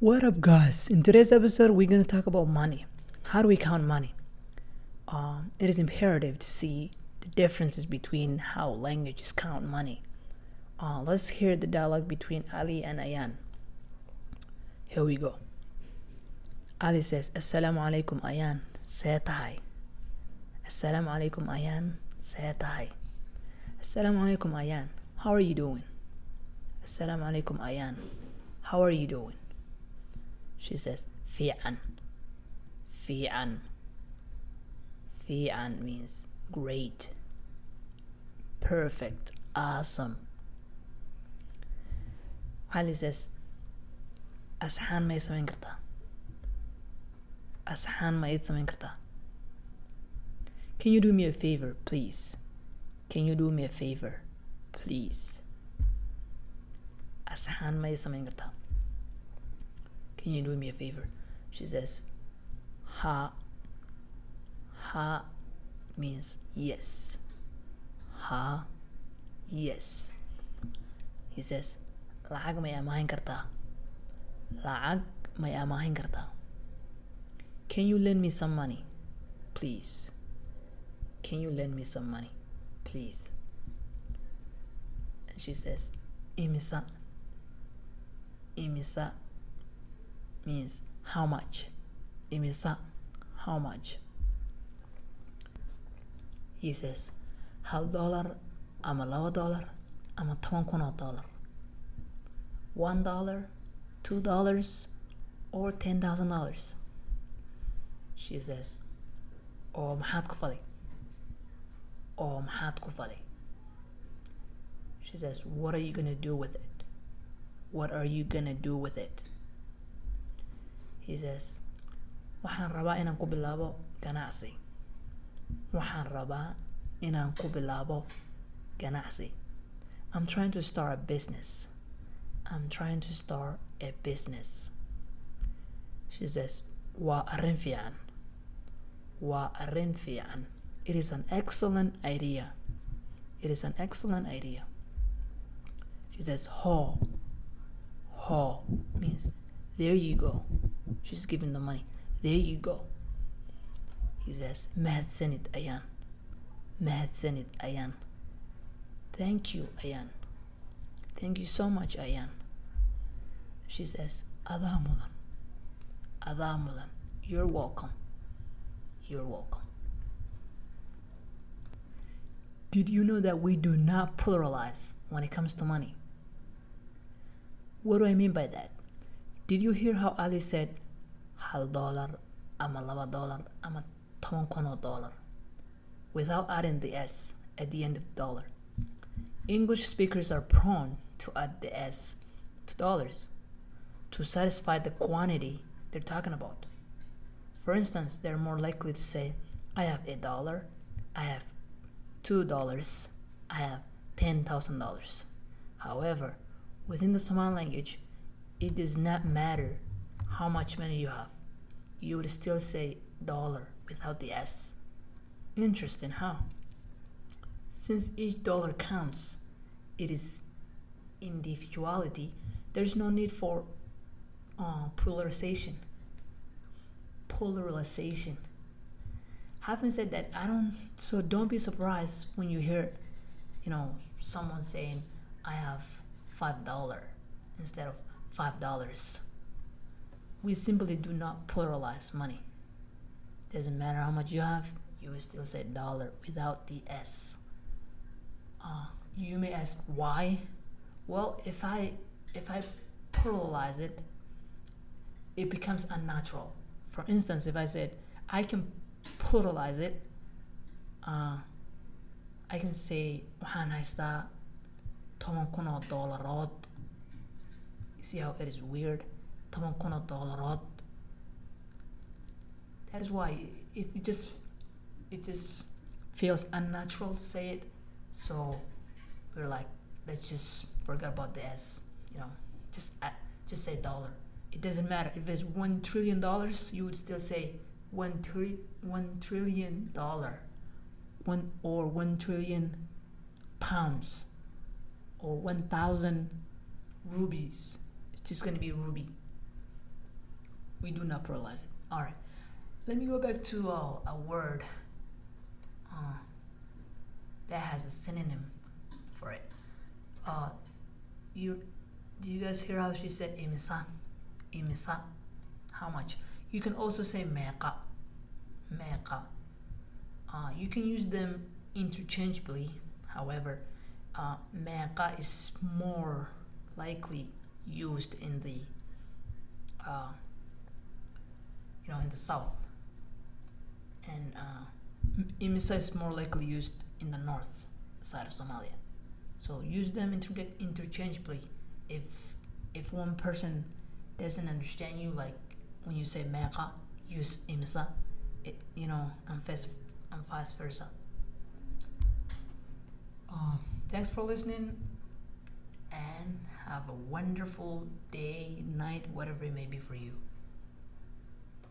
What up, guys? In today's episode, we're going to talk about money. How do we count money? Um, it is imperative to see the differences between how languages count money. Uh, let's hear the dialogue between Ali and Ayan. Here we go. Ali says, Assalamu alaikum, Ayan. See tahay. Assalamu alaikum, Ayan. See tahay. Assalamu alaikum, Ayan. How are you doing? Assalamu alaikum, Ayan. How are you doing? She says, Fi'an. Fi'an. Fi'an means great, perfect, awesome. Ali says, Asxaan ma ii samayn kartaa? Asxaan ma ii samayn kartaa? Can you do me a favor, please? Can you do me a favor, please? Asxaan ma ii samayn kartaa? Can you do me a favor? She says, Ha. Ha means yes. Ha, yes. He says, Lacag may amahin kartaa? Lacag may amahin kartaa? Can you lend me some money? Please. Can you lend me some money? Please. And she says, Imisa. Imisa means how much. Imisa, how much. He says, hal dollar ama laba dollar ama toban kun oo dollar. One dollar, two dollars, or ten thousand dollars. She says, oo maxaad ku falay? Oo maxaad ku falay? She says, what are you gonna do with it? What are you gonna do with it? He says, waxaan rabaa inaan ku bilaabo ganacsi. Waxaan rabaa inaan ku bilaabo ganacsi. I'm trying to start a business. I'm trying to start a business. She says, waa arrin fiican. Waa arrin fiican. It is an excellent idea. It is an excellent idea. She says, ho. Ho means there you go. She's giving the money. There you go. He says, Mahadsanid Ayan. Mahadsanid Ayan. Thank you, Ayan. Thank you so much, Ayan. She says, Adaa mudan. Adaa mudan. You're welcome. You're welcome. Did you know that we do not pluralize when it comes to money? What do I mean by that? Did you hear how Ali said hal dollar ama laba dollar ama toban kun oo dollar without adding the s at the end of dollar? English speakers are prone to add the s to dollars to satisfy the quantity they're talking about. For instance, they're more likely to say, I have a dollar, I have two dollars, I have ten thousand dollars. However, within the Somali language, it does not matter how much money you have. You would still say dollar without the S. Interesting, huh? Since each dollar counts, it is individuality, there's no need for uh, polarization. Polarization. Having said that, I don't, so don't be surprised when you hear, you know, someone saying, I have $5 instead of $5. We simply do not pluralize money. Doesn't matter how much you have, you will still say dollar without the S. Uh, you may ask why. Well, if I if I pluralize it, it becomes unnatural. For instance, if I said I can pluralize it, uh, I can say waxaan haystaa toban kun oo dollarood. See how it is weird? Toban kun oo dollarood. That is why it, it just it just feels unnatural to say it. So we're like, let's just forget about the S. You know, just add, just say dollar. It doesn't matter if it's one trillion dollars. You would still say one tri- one trillion dollar, one or one trillion pounds, or one thousand rubies. It's just gonna be ruby. We do not pluralize it. All right. Let me go back to uh, a word uh, that has a synonym for it. Uh, you do you guys hear how she said imisan? Imisan. How much? You can also say meqa. Meqa. Uh, you can use them interchangeably. However, uh, meqa is more likely used in the uh, you know in the south, and uh, imisa is more likely used in the north side of Somalia. So use them inter- interchangeably. If if one person doesn't understand you, like when you say meqa, use imsa, it, you know, and vice, and vice versa. Uh, thanks for listening, and have a wonderful day, night, whatever it may be for you.